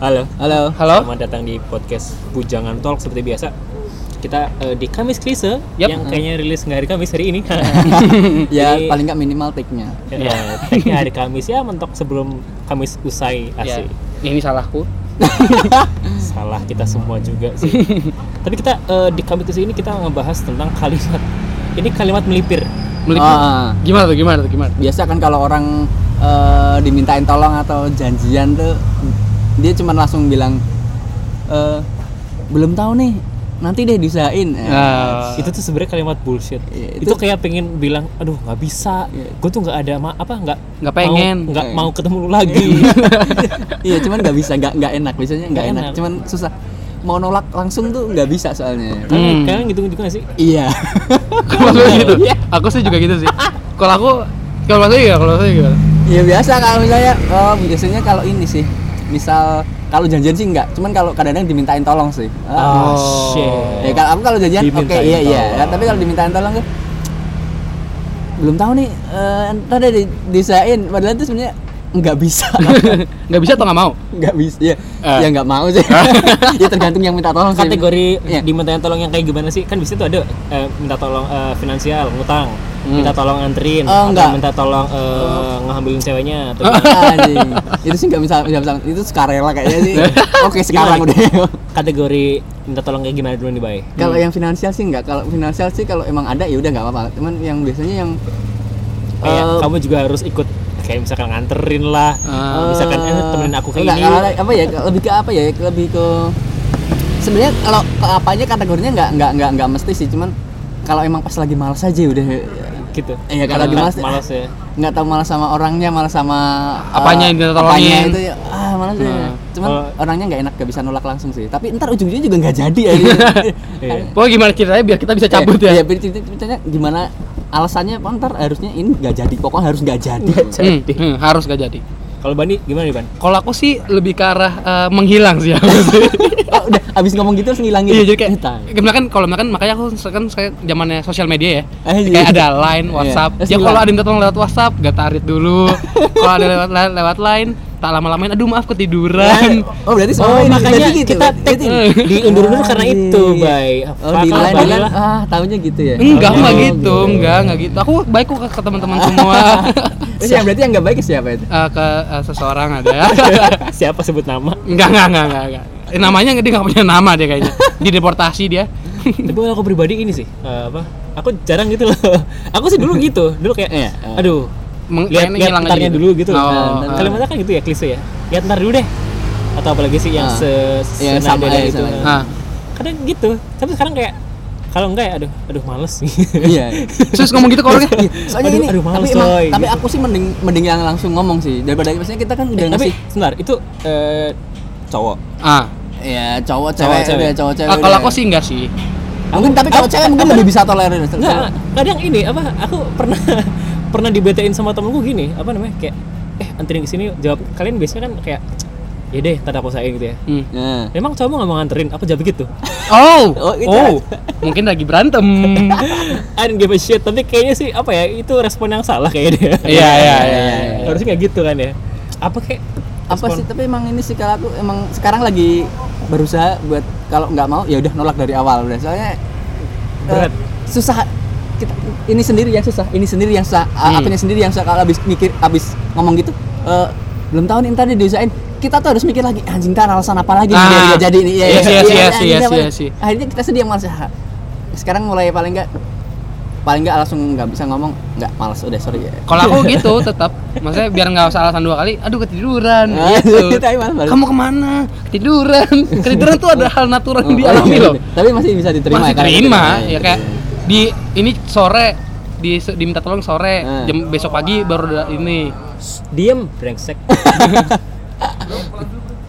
Halo. Halo. Halo. Selamat datang di podcast Bujangan Talk seperti biasa. Kita eh, di Kamis Klise Yap. yang kayaknya rilis nggak hari Kamis hari ini. Ya Jadi- paling nggak minimal take-nya. ya, tag-nya hari Kamis ya mentok sebelum Kamis usai Ya, asik. ini salahku. Salah kita semua juga sih. Tapi kita eh, di Kamis Klise ini kita ngebahas tentang kalimat. Ini kalimat melipir. Melipir. Ah. Gimana tuh? Gimana tuh? Gimana? Biasa kan kalau orang eh, dimintain tolong atau janjian tuh dia cuma langsung bilang eh belum tahu nih nanti deh disain. Eh, Nah, itu tuh sebenarnya kalimat bullshit. Iya, itu, itu- kayak pengen bilang, aduh nggak bisa. Iya. Gue tuh nggak ada ma apa nggak Nggak pengen. nggak Iya. mau ketemu lu lagi. Iya cuman nggak bisa nggak nggak enak biasanya nggak enak. enak. cuman susah mau nolak langsung tuh nggak bisa soalnya. Hmm. kalian gitu gitu nggak sih? Iya. kalau aku gitu. Aku sih juga gitu sih. Kalau aku kalau saya gimana? Kalau saya gimana? Iya biasa kalau misalnya oh, biasanya kalau ini sih misal kalau janjian sih enggak cuman kalau kadang-kadang dimintain tolong sih Ah. Oh, shit. ya kalau aku kalau janjian oke Dimintain iya iya tolong. tapi kalau dimintain tolong tuh belum tahu nih eh, ntar deh di- disain padahal itu sebenarnya nggak bisa Nggak bisa atau nggak mau? nggak bisa ya Eh. ya nggak mau sih ya tergantung yang minta tolong sih kategori Iya. dimintain tolong yang kayak gimana sih? Kan bisa tuh ada eh, minta tolong eh, finansial, ngutang, Hmm. minta tolong anterin, Oh, atau enggak. minta tolong eh, ngehamilin ceweknya atau gimana? Anjing. itu sih nggak bisa nggak bisa itu sukarela kayaknya sih oke sekarang Gimana? udah kategori minta tolong kayak gimana dulu nih, Bay? Kalau yang finansial sih enggak. Kalau finansial sih kalau emang ada ya udah nggak apa-apa. Cuman yang biasanya yang Kayak eh, kamu juga harus ikut kayak misalkan nganterin lah. Ah. misalkan eh, temenin aku kayak enggak, ini. kalau apa ya lebih ke apa ya lebih ke sebenarnya kalau ke apanya kategorinya nggak nggak nggak nggak mesti sih cuman kalau emang pas lagi malas aja udah gitu. Iya, kalau Karena lagi malas- malas ya. nggak tahu malas sama orangnya malas sama eh, Apanya yang minta tolongin. apanya itu ya ah malas ya Nah, cuman kalau- orangnya nggak enak nggak bisa nolak langsung sih tapi ntar ujung-ujungnya juga nggak jadi ya Iya. Pokoknya gimana ceritanya biar kita bisa cabut Iya, ya? biar cerita- ceritanya gimana alasannya ntar harusnya ini nggak jadi pokoknya harus nggak jadi Hmm, hmm, harus gak jadi. Kalau Bani gimana nih, Ban? Kalau aku sih lebih ke arah eh, menghilang sih aku sih. oh, udah abis ngomong gitu harus ngilangin Iya jadi kayak Eh, gimana kan kalau misalkan makanya aku kan saya zamannya sosial media ya. Eh, iya. Kayak ada line, WhatsApp. Terus Ya kalau ada yang tolong lewat WhatsApp, gak tarik dulu. kalau ada lewat lewat line, tak lama-lamain aduh maaf ketiduran. oh berarti Oh, ini makanya berarti gitu kita berarti- tag berarti- diundur-undur karena Ah, itu, iya. Bay. oh di kan lah. ah tahunya gitu ya Enggak, Oh, enggak gitu. gitu, enggak, enggak gitu. Aku baik kok ke, teman-teman semua. terus yang berarti yang nggak baik siapa itu Eh, ke eh, seseorang ada. Siapa sebut nama? enggak, enggak, enggak, enggak, enggak. Eh, namanya dia enggak punya nama dia kayaknya. Dideportasi dia. Tapi kalau aku pribadi ini sih, eh, apa? Aku jarang gitu loh. Aku sih dulu gitu. Dulu kayak Iya. aduh, Meng- lihat lihat ntarnya gitu. dulu gitu. Oh, Nah, ah. Kalimatnya kan gitu ya klise ya. Lihat ntar dulu deh. Atau apalagi sih yang Ah. se Iya, senada sama, iya, gitu. sama. Nah, Kadang gitu. Tapi sekarang kayak kalau enggak ya aduh, aduh males iya terus ngomong gitu ke orangnya. Iya, soalnya Aduh, ini aduh, males, tapi emang, coy, tapi gitu. aku sih mending mending yang langsung ngomong sih daripada maksudnya kita kan udah Eh, tapi ngasih sebentar, itu eh, cowok. Ah, ya cowok Cowok, cewek cewek. udah cowok cewek ah, kalau aku sih enggak sih. mungkin tapi kalau Aku- cewek mungkin lebih bisa tolerir Enggak, kadang ini apa? Aku pernah pernah dibetain sama temenku gini, apa namanya? Kayak eh anterin ke sini jawab kalian biasanya kan kayak ya deh tanda aku sayang gitu ya. Hmm. Nah. Emang cowok nggak mau nganterin? Apa jawab gitu? Oh, Oh, itu. oh, mungkin lagi berantem. I don't give a shit. Tapi kayaknya sih apa ya? Itu respon yang salah kayaknya. Iya, iya, iya, iya. Harusnya nggak gitu kan ya? Apa kayak apa sih tapi emang ini sih kalau aku emang sekarang lagi berusaha buat kalau nggak mau ya udah nolak dari awal udah soalnya eh, Berat. susah kita ini sendiri yang susah ini sendiri yang susah Hmm. apanya sendiri yang susah kalau habis mikir habis ngomong gitu eh, belum tahu nih ntar dia diusahain kita tuh harus mikir lagi anjing ntar alasan apa lagi Ah. biar nggak jadi ini Iya, iya, iya, iya, apa- iya, iya. akhirnya kita sedih yang malas Ah, sekarang mulai paling nggak paling nggak langsung nggak bisa ngomong nggak malas udah sorry ya Kalau aku gitu tetap, maksudnya biar nggak usah alasan dua kali. Aduh ketiduran. Ah, gitu. Kamu ke mana? Ketiduran. Ketiduran tuh ada hal natural yang Oh, dialami iya, loh. tapi masih bisa diterima Masih kan? terima, Iya, ya kayak di ini sore di diminta tolong sore, Ah. jam besok pagi baru ada ini. diem brengsek. Iya,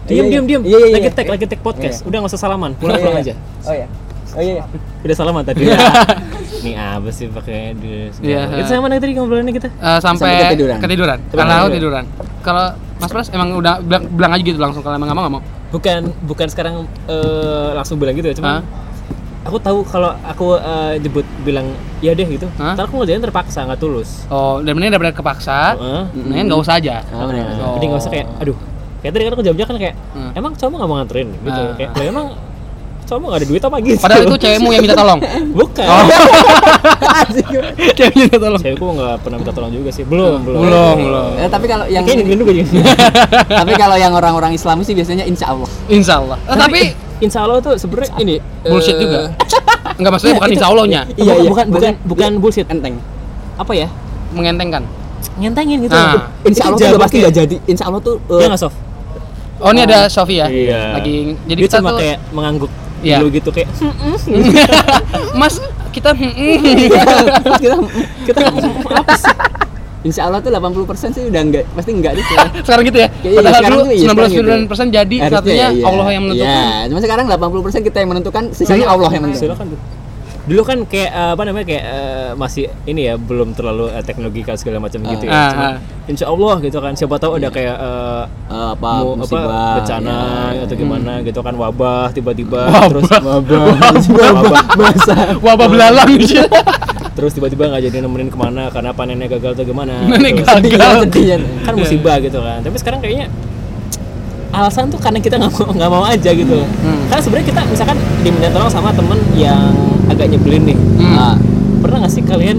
Diem, iya. diem, diem. Iya, iya, Lagi iya. tag, lagi tag podcast. Udah nggak usah salaman, Oh, pulang pulang iya. aja. Oh iya. Oh iya. iya. Udah salaman tadi. Nih apa sih pakai dus? Iya. Itu sama mana tadi ngobrolannya kita? Eh, sampai, Sampai ketiduran. ketiduran. Sampai Karena aku ketiduran. tiduran. Kalau Mas Pras emang udah bilang, bilang aja gitu langsung kalau emang nggak mau nggak mau. Bukan bukan sekarang eh, langsung bilang gitu ya, cuma aku tahu kalau aku eh, jemput bilang ya deh gitu. Hah? Ntar aku ngerjain terpaksa nggak tulus. Oh, dan mending daripada kepaksa, Heeh. mendingan nggak usah aja. Oh, bener. Oh. Jadi nggak usah kayak aduh kayak tadi kan aku jawabnya kan kayak Hmm. emang cowok nggak mau nganterin gitu Ah. kayak "Lah, emang cowok nggak ada duit apa gitu Padahal itu cewekmu yang minta tolong. bukan Oh. Cewek minta tolong. cewekku nggak pernah minta tolong juga sih belum belum Belum, belum. Eh, tapi kalau yang Kayaknya gue juga tapi kalau yang orang-orang Islami sih biasanya insya Allah. Insya Allah. Eh, tapi Insya Allah tuh sebenarnya ini bullshit eh, juga. Enggak maksudnya bukan insya Allahnya, Iya, bukan, iya. bukan bukan bukan bullshit Enteng. apa ya mengentengkan. ngentengin gitu Ah. Insya Itu Allah tuh pasti nggak jadi. Insya Allah tuh eh, Iya nggak soft Oh, ini ada Sofi ya? Iya. Lagi jadi dia kita cuma tuh kayak mengangguk Iya. dulu gitu kayak Mas, kita kita kita apa sih Insya Allah tuh 80% sih udah enggak pasti enggak deh. sekarang gitu ya. Iya, Padahal sekarang dulu iya, sekarang gitu. 99% jadi Harusnya satunya iya. Allah yang menentukan. Iya, cuma sekarang 80% kita yang menentukan, sisanya Allah yang menentukan. silakan tuh dulu kan kayak eh, apa namanya kayak eh, masih ini ya belum terlalu eh, teknologi kan segala macam gitu ya Ah, Cuma, ah. insya Allah gitu kan siapa tahu ada kayak eh, Eh, apa mau apa musibah bencana ya. atau gimana gitu kan wabah tiba-tiba Wabah. terus wabah wabah masa Wabah belalang gitu. terus tiba-tiba nggak jadi nemenin ke mana karena panennya gagal atau gimana Nenek Terus- gagal. sedih kan musibah gitu kan tapi sekarang kayaknya alasan tuh karena kita nggak mau nggak mau aja gitu Hmm. karena sebenarnya kita misalkan diminta tolong sama temen yang agak nyebelin nih Hmm. Nah, pernah nggak sih kalian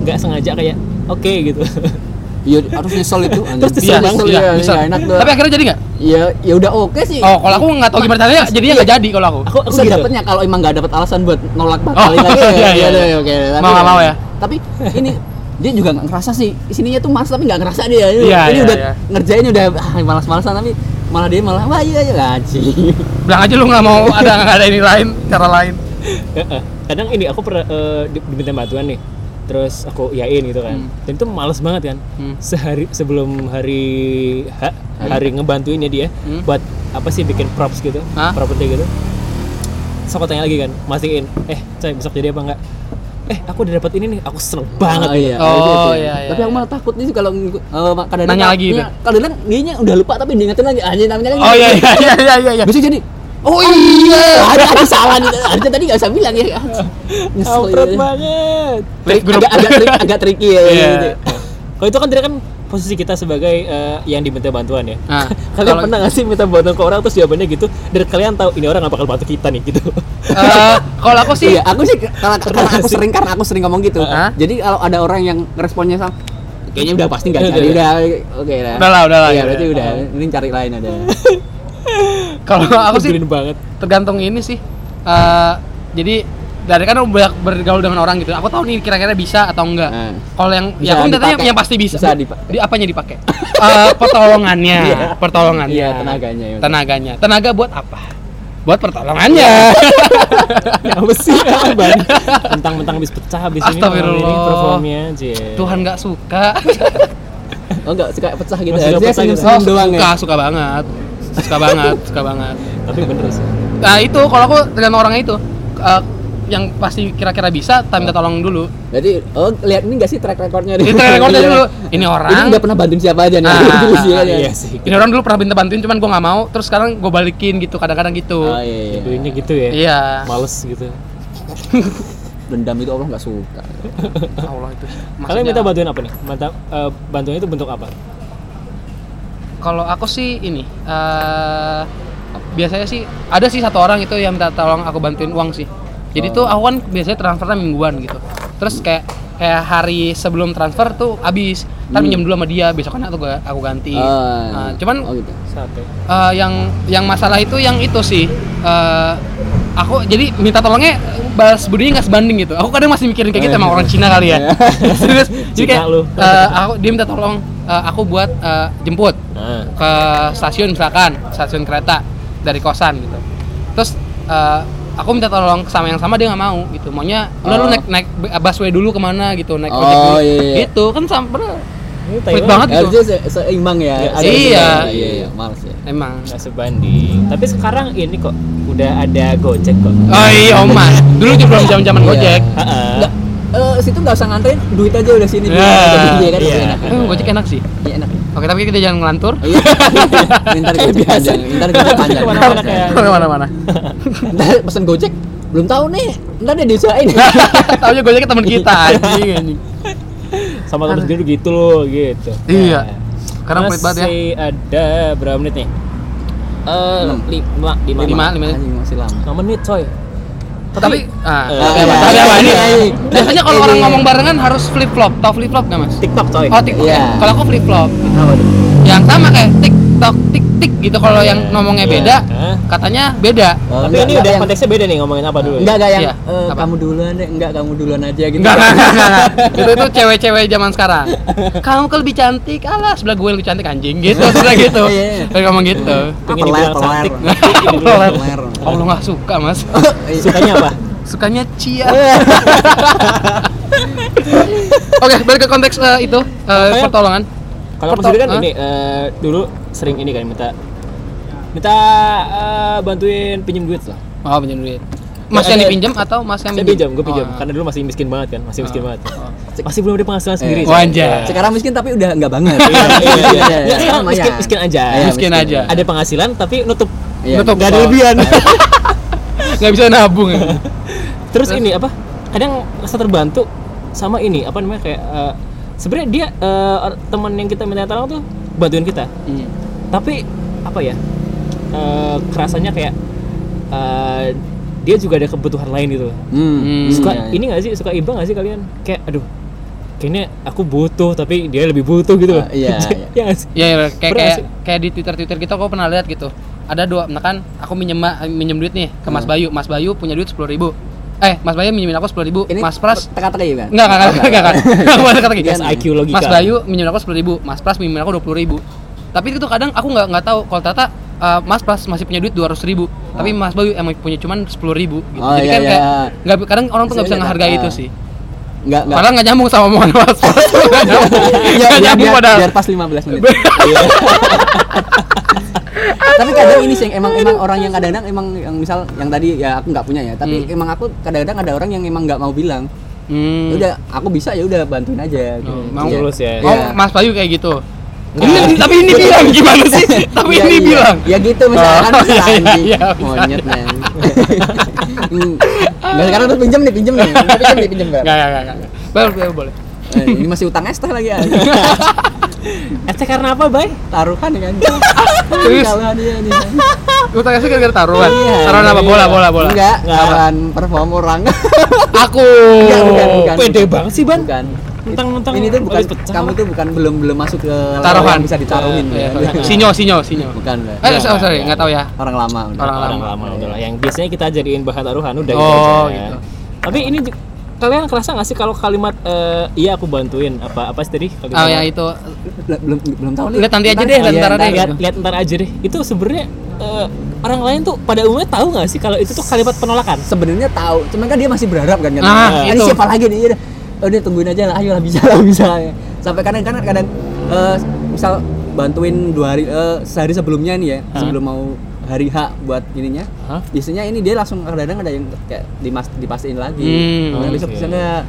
nggak sengaja kayak oke gitu Iya harus nyesel itu. Terus Nyesel nyesel iya, ya, bisa. nggak enak tuh. Tapi akhirnya jadi nggak? Iya, ya udah oke sih. Oh, kalau aku nggak tahu gimana caranya, jadinya nggak jadi kalau aku. aku aku gitu Sedapetnya kalau emang nggak dapet alasan buat nolak Oh, batalin lagi iya, ya, iya, ya, iya. ya, oke. Mau nggak mau ya? Tapi ini dia juga nggak ngerasa sih sininya tuh mas tapi nggak ngerasa dia ini, Iya, ini iya, udah iya. ngerjain udah ah, malas-malasan tapi malah dia malah wah iya iya gaji Bilang aja lu nggak mau ada nggak ada ini lain, cara lain. Kadang ini aku pernah di- diminta bantuan nih. Terus aku yain gitu kan. Hmm. dan itu males banget kan. Hmm. sehari sebelum hari H, hari. ngebantuinnya dia Hmm. buat apa sih bikin props gitu properti gitu. Terus aku tanya lagi kan mastiin eh coy besok jadi apa enggak eh aku udah dapat ini nih aku seneng banget oh, iya. Oh, itu. iya, iya, tapi aku malah takut nih kalau uh, kadang Nanya lagi gitu? kalau kadang dia udah lupa tapi diingetin lagi anjing namanya lagi Oh iya iya iya iya iya. besok jadi Oh iya. ada ada salah nih harusnya tadi nggak usah bilang ya nyesel ya. banget Trik, agak agak trik, agak tricky ya Iya. gitu. kalau itu kan tidak kan posisi kita sebagai eh, yang diminta bantuan ya Nah, kalian kalau- pernah nggak sih minta bantuan ke orang terus jawabannya gitu dan kalian tahu ini orang nggak bakal bantu kita nih gitu Eh, kalau aku sih Iya, aku sih karena, karena aku sering karena aku sering ngomong gitu. Hah? Jadi kalau ada orang yang responnya sama kayaknya udah pasti nggak cari udah. udah oke lah. Udah lah, udah lah, Iya, ya berarti udah. Ini cari lain ada. kalau aku sih banget tergantung ini sih. Eh, jadi dari kan banyak bergaul dengan orang gitu. Aku tahu nih kira-kira bisa atau enggak. Nah. Kalau yang Bisa ya aku minta dipakai. yang pasti bisa. Bisa dipakai. Di apanya dipakai? Eh, pertolongannya, Iya. pertolongannya. Iya, tenaganya, ya. Tenaganya. Tenaga buat apa? Buat pertolongannya. apa sih Bang? mentang-mentang habis pecah habis ini Astagfirullah. ini performnya aja Tuhan nggak suka. Oh enggak suka pecah gitu. Masih suka Harusnya pecah gitu. senyum-senyum doang suka, ya. suka banget. Suka banget, suka banget. tapi bener sih Nah itu kalau aku tergantung orangnya itu Eh, yang pasti kira-kira bisa, tak minta tolong dulu. Berarti oh lihat ini enggak sih track recordnya Ini track recordnya Iya. dulu. Ini orang. Ini udah pernah bantuin siapa aja nih. Ah, Gitu sih, ah, ya. iya sih Ini orang dulu pernah minta bantuin, cuman gue nggak mau. Terus sekarang gue balikin gitu, kadang-kadang gitu. Oh iya. iya. Duitnya gitu ya Iya. males gitu Dendam itu Allah nggak suka. Allah itu. kalian minta bantuan apa nih minta eh, bantuan itu bentuk apa Kalau aku sih ini eh biasanya sih ada sih satu orang itu yang minta tolong aku bantuin uang sih. Jadi Oh. tuh aku kan biasanya transfernya mingguan gitu. Terus kayak kayak hari sebelum transfer tuh habis. Ntar Hmm. minjem dulu sama dia, besoknya aku ga- aku ganti. Oh, Nah, cuman oh gitu. eh, yang yang masalah itu yang itu sih eh, aku jadi minta tolongnya balas budinya nggak sebanding gitu aku kadang masih mikirin kayak gitu emang orang Cina kali ya serius jadi kayak lu. eh, aku dia minta tolong eh, aku buat eh, jemput nah ke stasiun misalkan stasiun kereta dari kosan gitu terus eh, aku minta tolong sama yang sama dia nggak mau gitu maunya udah lu Oh. naik naik busway dulu ke mana gitu naik Oh, ojek dulu iya, iya. gitu kan sampai ini Pelit banget gitu. Harusnya se- seimbang ya. Iya, Ada iya. seimbang. Iya, iya, males ya. emang nggak sebanding tapi sekarang ini kok udah ada gojek kok oh iya oma dulu juga belum zaman zaman Iya. gojek Heeh. Enggak, eh situ nggak usah nganterin, duit aja udah sini. Ya, Iya kan, iya. enak. Eh, gojek enak sih Iya enak. Oke, tapi kita jangan ngelantur. Iya. Ntar gojek panjang, ntar gojek panjang. Kayak- Mana-mana. Ntar pesen gojek, belum tahu nih. Ntar dia diusahain. Taunya gue teman kita anjing anjing. sama temen sendiri gitu loh gitu Iya. Nah, pelit banget ya. Masih ada berapa menit nih? Eh, Enam. lima, lima, Lima, lima. Anjing, masih lama lima menit coy. Tapi ah, Eh, tapi iya, apa? Tapi apa ini? iya, iya. Biasanya kalau orang ngomong barengan harus flip flop. Tahu flip flop nggak mas? TikTok coy. Oh TikTok. Kalau aku flip flop. Yang sama kayak TikTok tik tik gitu. Kalau yang ngomongnya Iya. beda, Hah? katanya beda. Oh, Tapi enggak, ini enggak udah yang- konteksnya beda nih ngomongin apa dulu. enggak enggak yang Iya, eh, apa? kamu duluan deh enggak kamu duluan aja gitu Enggak, enggak, enggak, enggak. itu itu cewek-cewek zaman sekarang. Kamu kan lebih cantik, alah sebelah gue yang lebih cantik anjing gitu, sebelah gitu. Iya, iya. Kayak ngomong gitu. Pengen dibilang cantik. Oh lu nggak suka mas? Iya. Sukanya apa? Sukanya Cia. Oke, balik ke konteks eh, itu eh, Makanya- pertolongan. Kalau aku sendiri kan ini eh, dulu sering ini kan minta minta eh, bantuin pinjem duit lah. Oh pinjam duit. Mas Ya, yang eh, dipinjam atau mas yang Saya pinjam, gue pinjam. Oh. Karena dulu masih miskin banget kan, masih miskin Oh. banget. Masih belum ada penghasilan sendiri. Oh. Iya. sekarang miskin tapi udah enggak banget Iya, iya, iya. Ya, sekarang lumayan. miskin, miskin aja. Iya, Miskin aja. Ada penghasilan tapi nutup Iya. Nutup. nggak ada Oh. lebihan. Nggak bisa nabung. ya? Terus ini apa? Kadang rasa terbantu sama ini apa namanya kayak eh, sebenarnya dia eh, or- teman yang kita minta tolong tuh bantuin kita. Hmm. Tapi apa ya? eh, kerasanya kayak eh, dia juga ada kebutuhan lain gitu. Hmm. Hmm. Suka Iya, iya. ini gak sih? Suka iba gak sih kalian? Kayak aduh kayaknya aku butuh tapi dia lebih butuh gitu loh. Ah, iya, iya. Iya sih? Ya, ya, kayak Pernah kayak sih? kayak di Twitter Twitter kita kok pernah lihat gitu. Ada dua, nah kan aku minjem minjem duit nih ke Mas Hmm. Bayu. Mas Bayu punya duit sepuluh ribu. Eh, Mas Bayu minjemin aku sepuluh ribu. Ini Mas Pras teka-teki kan? Enggak, enggak, enggak, enggak, enggak. Kata gitu. Tes IQ logika. Mas Bayu minjem aku sepuluh ribu, Mas Pras minjem aku dua puluh ribu. Tapi itu kadang aku nggak nggak tahu kalau ternyata uh, Mas Pras masih punya duit dua ratus ribu, tapi Mas Bayu emang punya cuman sepuluh ribu. Gitu. Oh, Jadi iya, kan kayak iya. nggak kadang orang tuh nggak bisa Iya, ngehargai ah. itu sih. Enggak, enggak. Padahal nggak nyambung sama omongan Mas Pras. Nggak nyambung. Iya, Nggak nyambung padahal. biar pas 15 menit. tapi kadang ini sih emang emang orang yang kadang-kadang emang yang misal yang tadi ya aku nggak punya ya tapi Hmm. emang aku kadang-kadang ada orang yang emang nggak mau bilang Hmm. ya udah aku bisa ya udah bantuin aja gitu. Oh, mau. Tulus ya. Oh, Iya. Mas Bayu kayak gitu. Ini, tapi ini bilang gimana sih? Tapi Iya, ini iya. bilang. ya gitu misalkan Oh, bisa iya, iya, monyet men Hmm. Nggak, sekarang tuh pinjem nih pinjem nih pinjem nih pinjem Bang. Enggak, enggak, enggak. Boleh, boleh, boleh. Eh, ini masih utang es teh lagi ya Eh karena apa, Bay? taruhan ya kan Serius? Taruhan dia nih Utangnya sih gara-gara taruhan. Iya, Taruhan apa? iya. Bola, bola, bola. enggak taruhan perform orang Aku. Enggak, bukan, bukan. Pede banget sih, Ban. bukan Mentang-mentang ini tuh bukan pecah. kamu tuh bukan belum belum masuk ke Taruhan. bisa ditaruhin Iya, ya. iya. Sinyo, sinyo, sinyo. bukan. Eh, Enggak, sorry, enggak. tahu ya. orang lama. Orang orang lama. lama udah lah. Yang biasanya kita jadiin bahan taruhan udah Oh, gitu gitu. Tapi ini kalian kerasa nggak sih kalau kalimat eh, iya aku bantuin apa apa sih tadi? Kalimat Oh, yang itu. belum belum tahu nih. Lihat nanti aja deh, oh, iya, ntar deh. lihat lihat ntar aja deh. Itu sebenarnya eh, orang lain tuh pada umumnya tahu nggak sih kalau itu tuh kalimat penolakan? Sebenarnya tahu cuman kan dia masih berharap kan kan? Nah, ini itu. siapa lagi nih? Udah oh dia tungguin aja lah ayolah bisa lah bisa sampai kadang kadang kadang eh, misal bantuin dua hari eh, sehari sebelumnya nih ya Hah? sebelum mau hari H buat ininya. Hah? biasanya ini dia langsung kadang-kadang ada yang kayak dimas dipastiin lagi. Hmm, Nah, besok bisa nggak?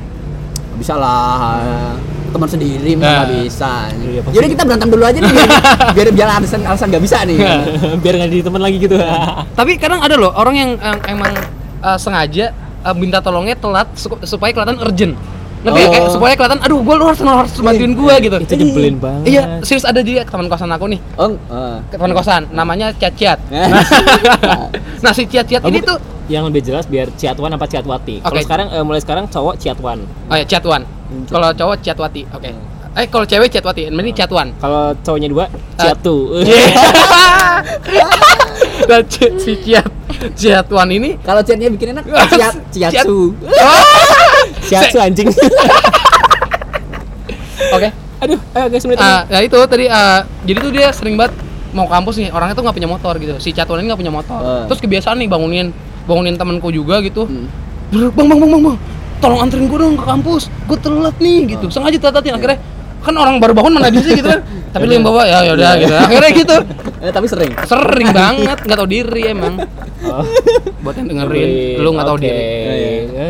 Bisa lah. Teman sendiri mah Nah. nggak bisa. Iya, jadi kita berantem dulu aja nih. Biar biar, alasan alasan nggak bisa nih. Biar nggak jadi teman lagi gitu. Tapi kadang ada loh orang yang eh, emang eh, sengaja eh, minta tolongnya telat su- supaya kelihatan urgent. Ngerti ya? Oh. Kayak supaya kelihatan aduh gua lu harus harus bantuin gua gitu. itu nyebelin banget Iya, serius ada dia teman kosan aku nih. oh eh. Teman kosan namanya Ciat-Ciat. nah, si Ciat-Ciat Oh, ini tuh yang lebih jelas biar Ciatwan apa Ciatwati kalau Oke. sekarang eh, mulai sekarang cowok Ciatwan oh ya Ciatwan. Kalau cowok Ciatwati. Oke. Eh kalau cewek Ciatwati, ini Ciatwan. kalau cowoknya dua Ciatu Dan ci- si Ciat Ciatwan ini kalau chatnya bikin enak ciat ciatsu Ciatsu anjing. Oke. aduh ayo guys menit Ah, ya itu tadi ah, jadi tuh dia sering banget mau kampus nih orangnya tuh nggak punya motor gitu. Si Catuan ini nggak punya motor. Ah. terus kebiasaan nih bangunin bangunin temanku juga gitu. Hmm. bang bang bang bang bang tolong anterin gue dong ke kampus gue telat nih gitu. Sengaja tetatin akhirnya kan orang baru bangun mana bisa gitu kan tapi lu yang bawa ya yaudah gitu akhirnya gitu eh, tapi sering sering banget nggak tahu diri emang Oh. buat yang dengerin lu nggak tahu Oke. diri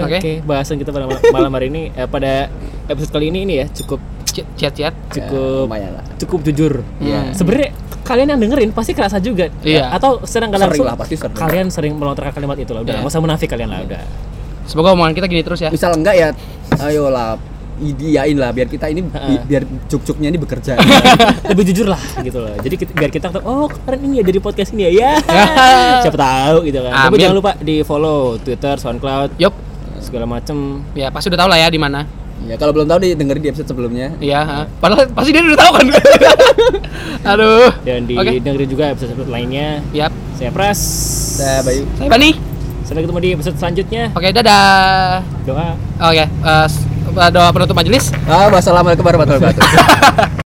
Oke, Oke. bahasan kita pada mal- malam hari ini eh, pada episode kali ini ini ya cukup chat chat cukup lah cukup jujur. Iya. Sebenarnya kalian yang dengerin pasti kerasa juga. Iya. Atau sedang kalian Sering langsung lah, pasti sering. kalian sering melontarkan kalimat itu lah. Udah, Iya. nggak usah munafik kalian lah udah. semoga omongan kita gini terus ya misal enggak ya ayolah idiain lah biar kita ini bi- biar cuk-cuknya ini bekerja. lebih jujur lah gitu loh jadi kita- biar kita tahu oh kemarin ini ya dari podcast ini ya ya siapa tahu gitu kan tapi Amin. jangan lupa di follow twitter soundcloud Yup. segala macem Ya pasti udah tahu lah ya di mana. ya kalau belum tahu nih dengerin di episode sebelumnya. Iya, ha. padahal pasti dia udah tahu kan. Aduh. dan di Oke. dengerin juga episode episode lainnya Yap. saya Pras Dah, Bayu. Saya Bani. sampai ketemu di episode selanjutnya Oke, dadah. doa Oke, eh, s- doa penutup majelis. Ah, wassalamualaikum warahmatullahi wabarakatuh.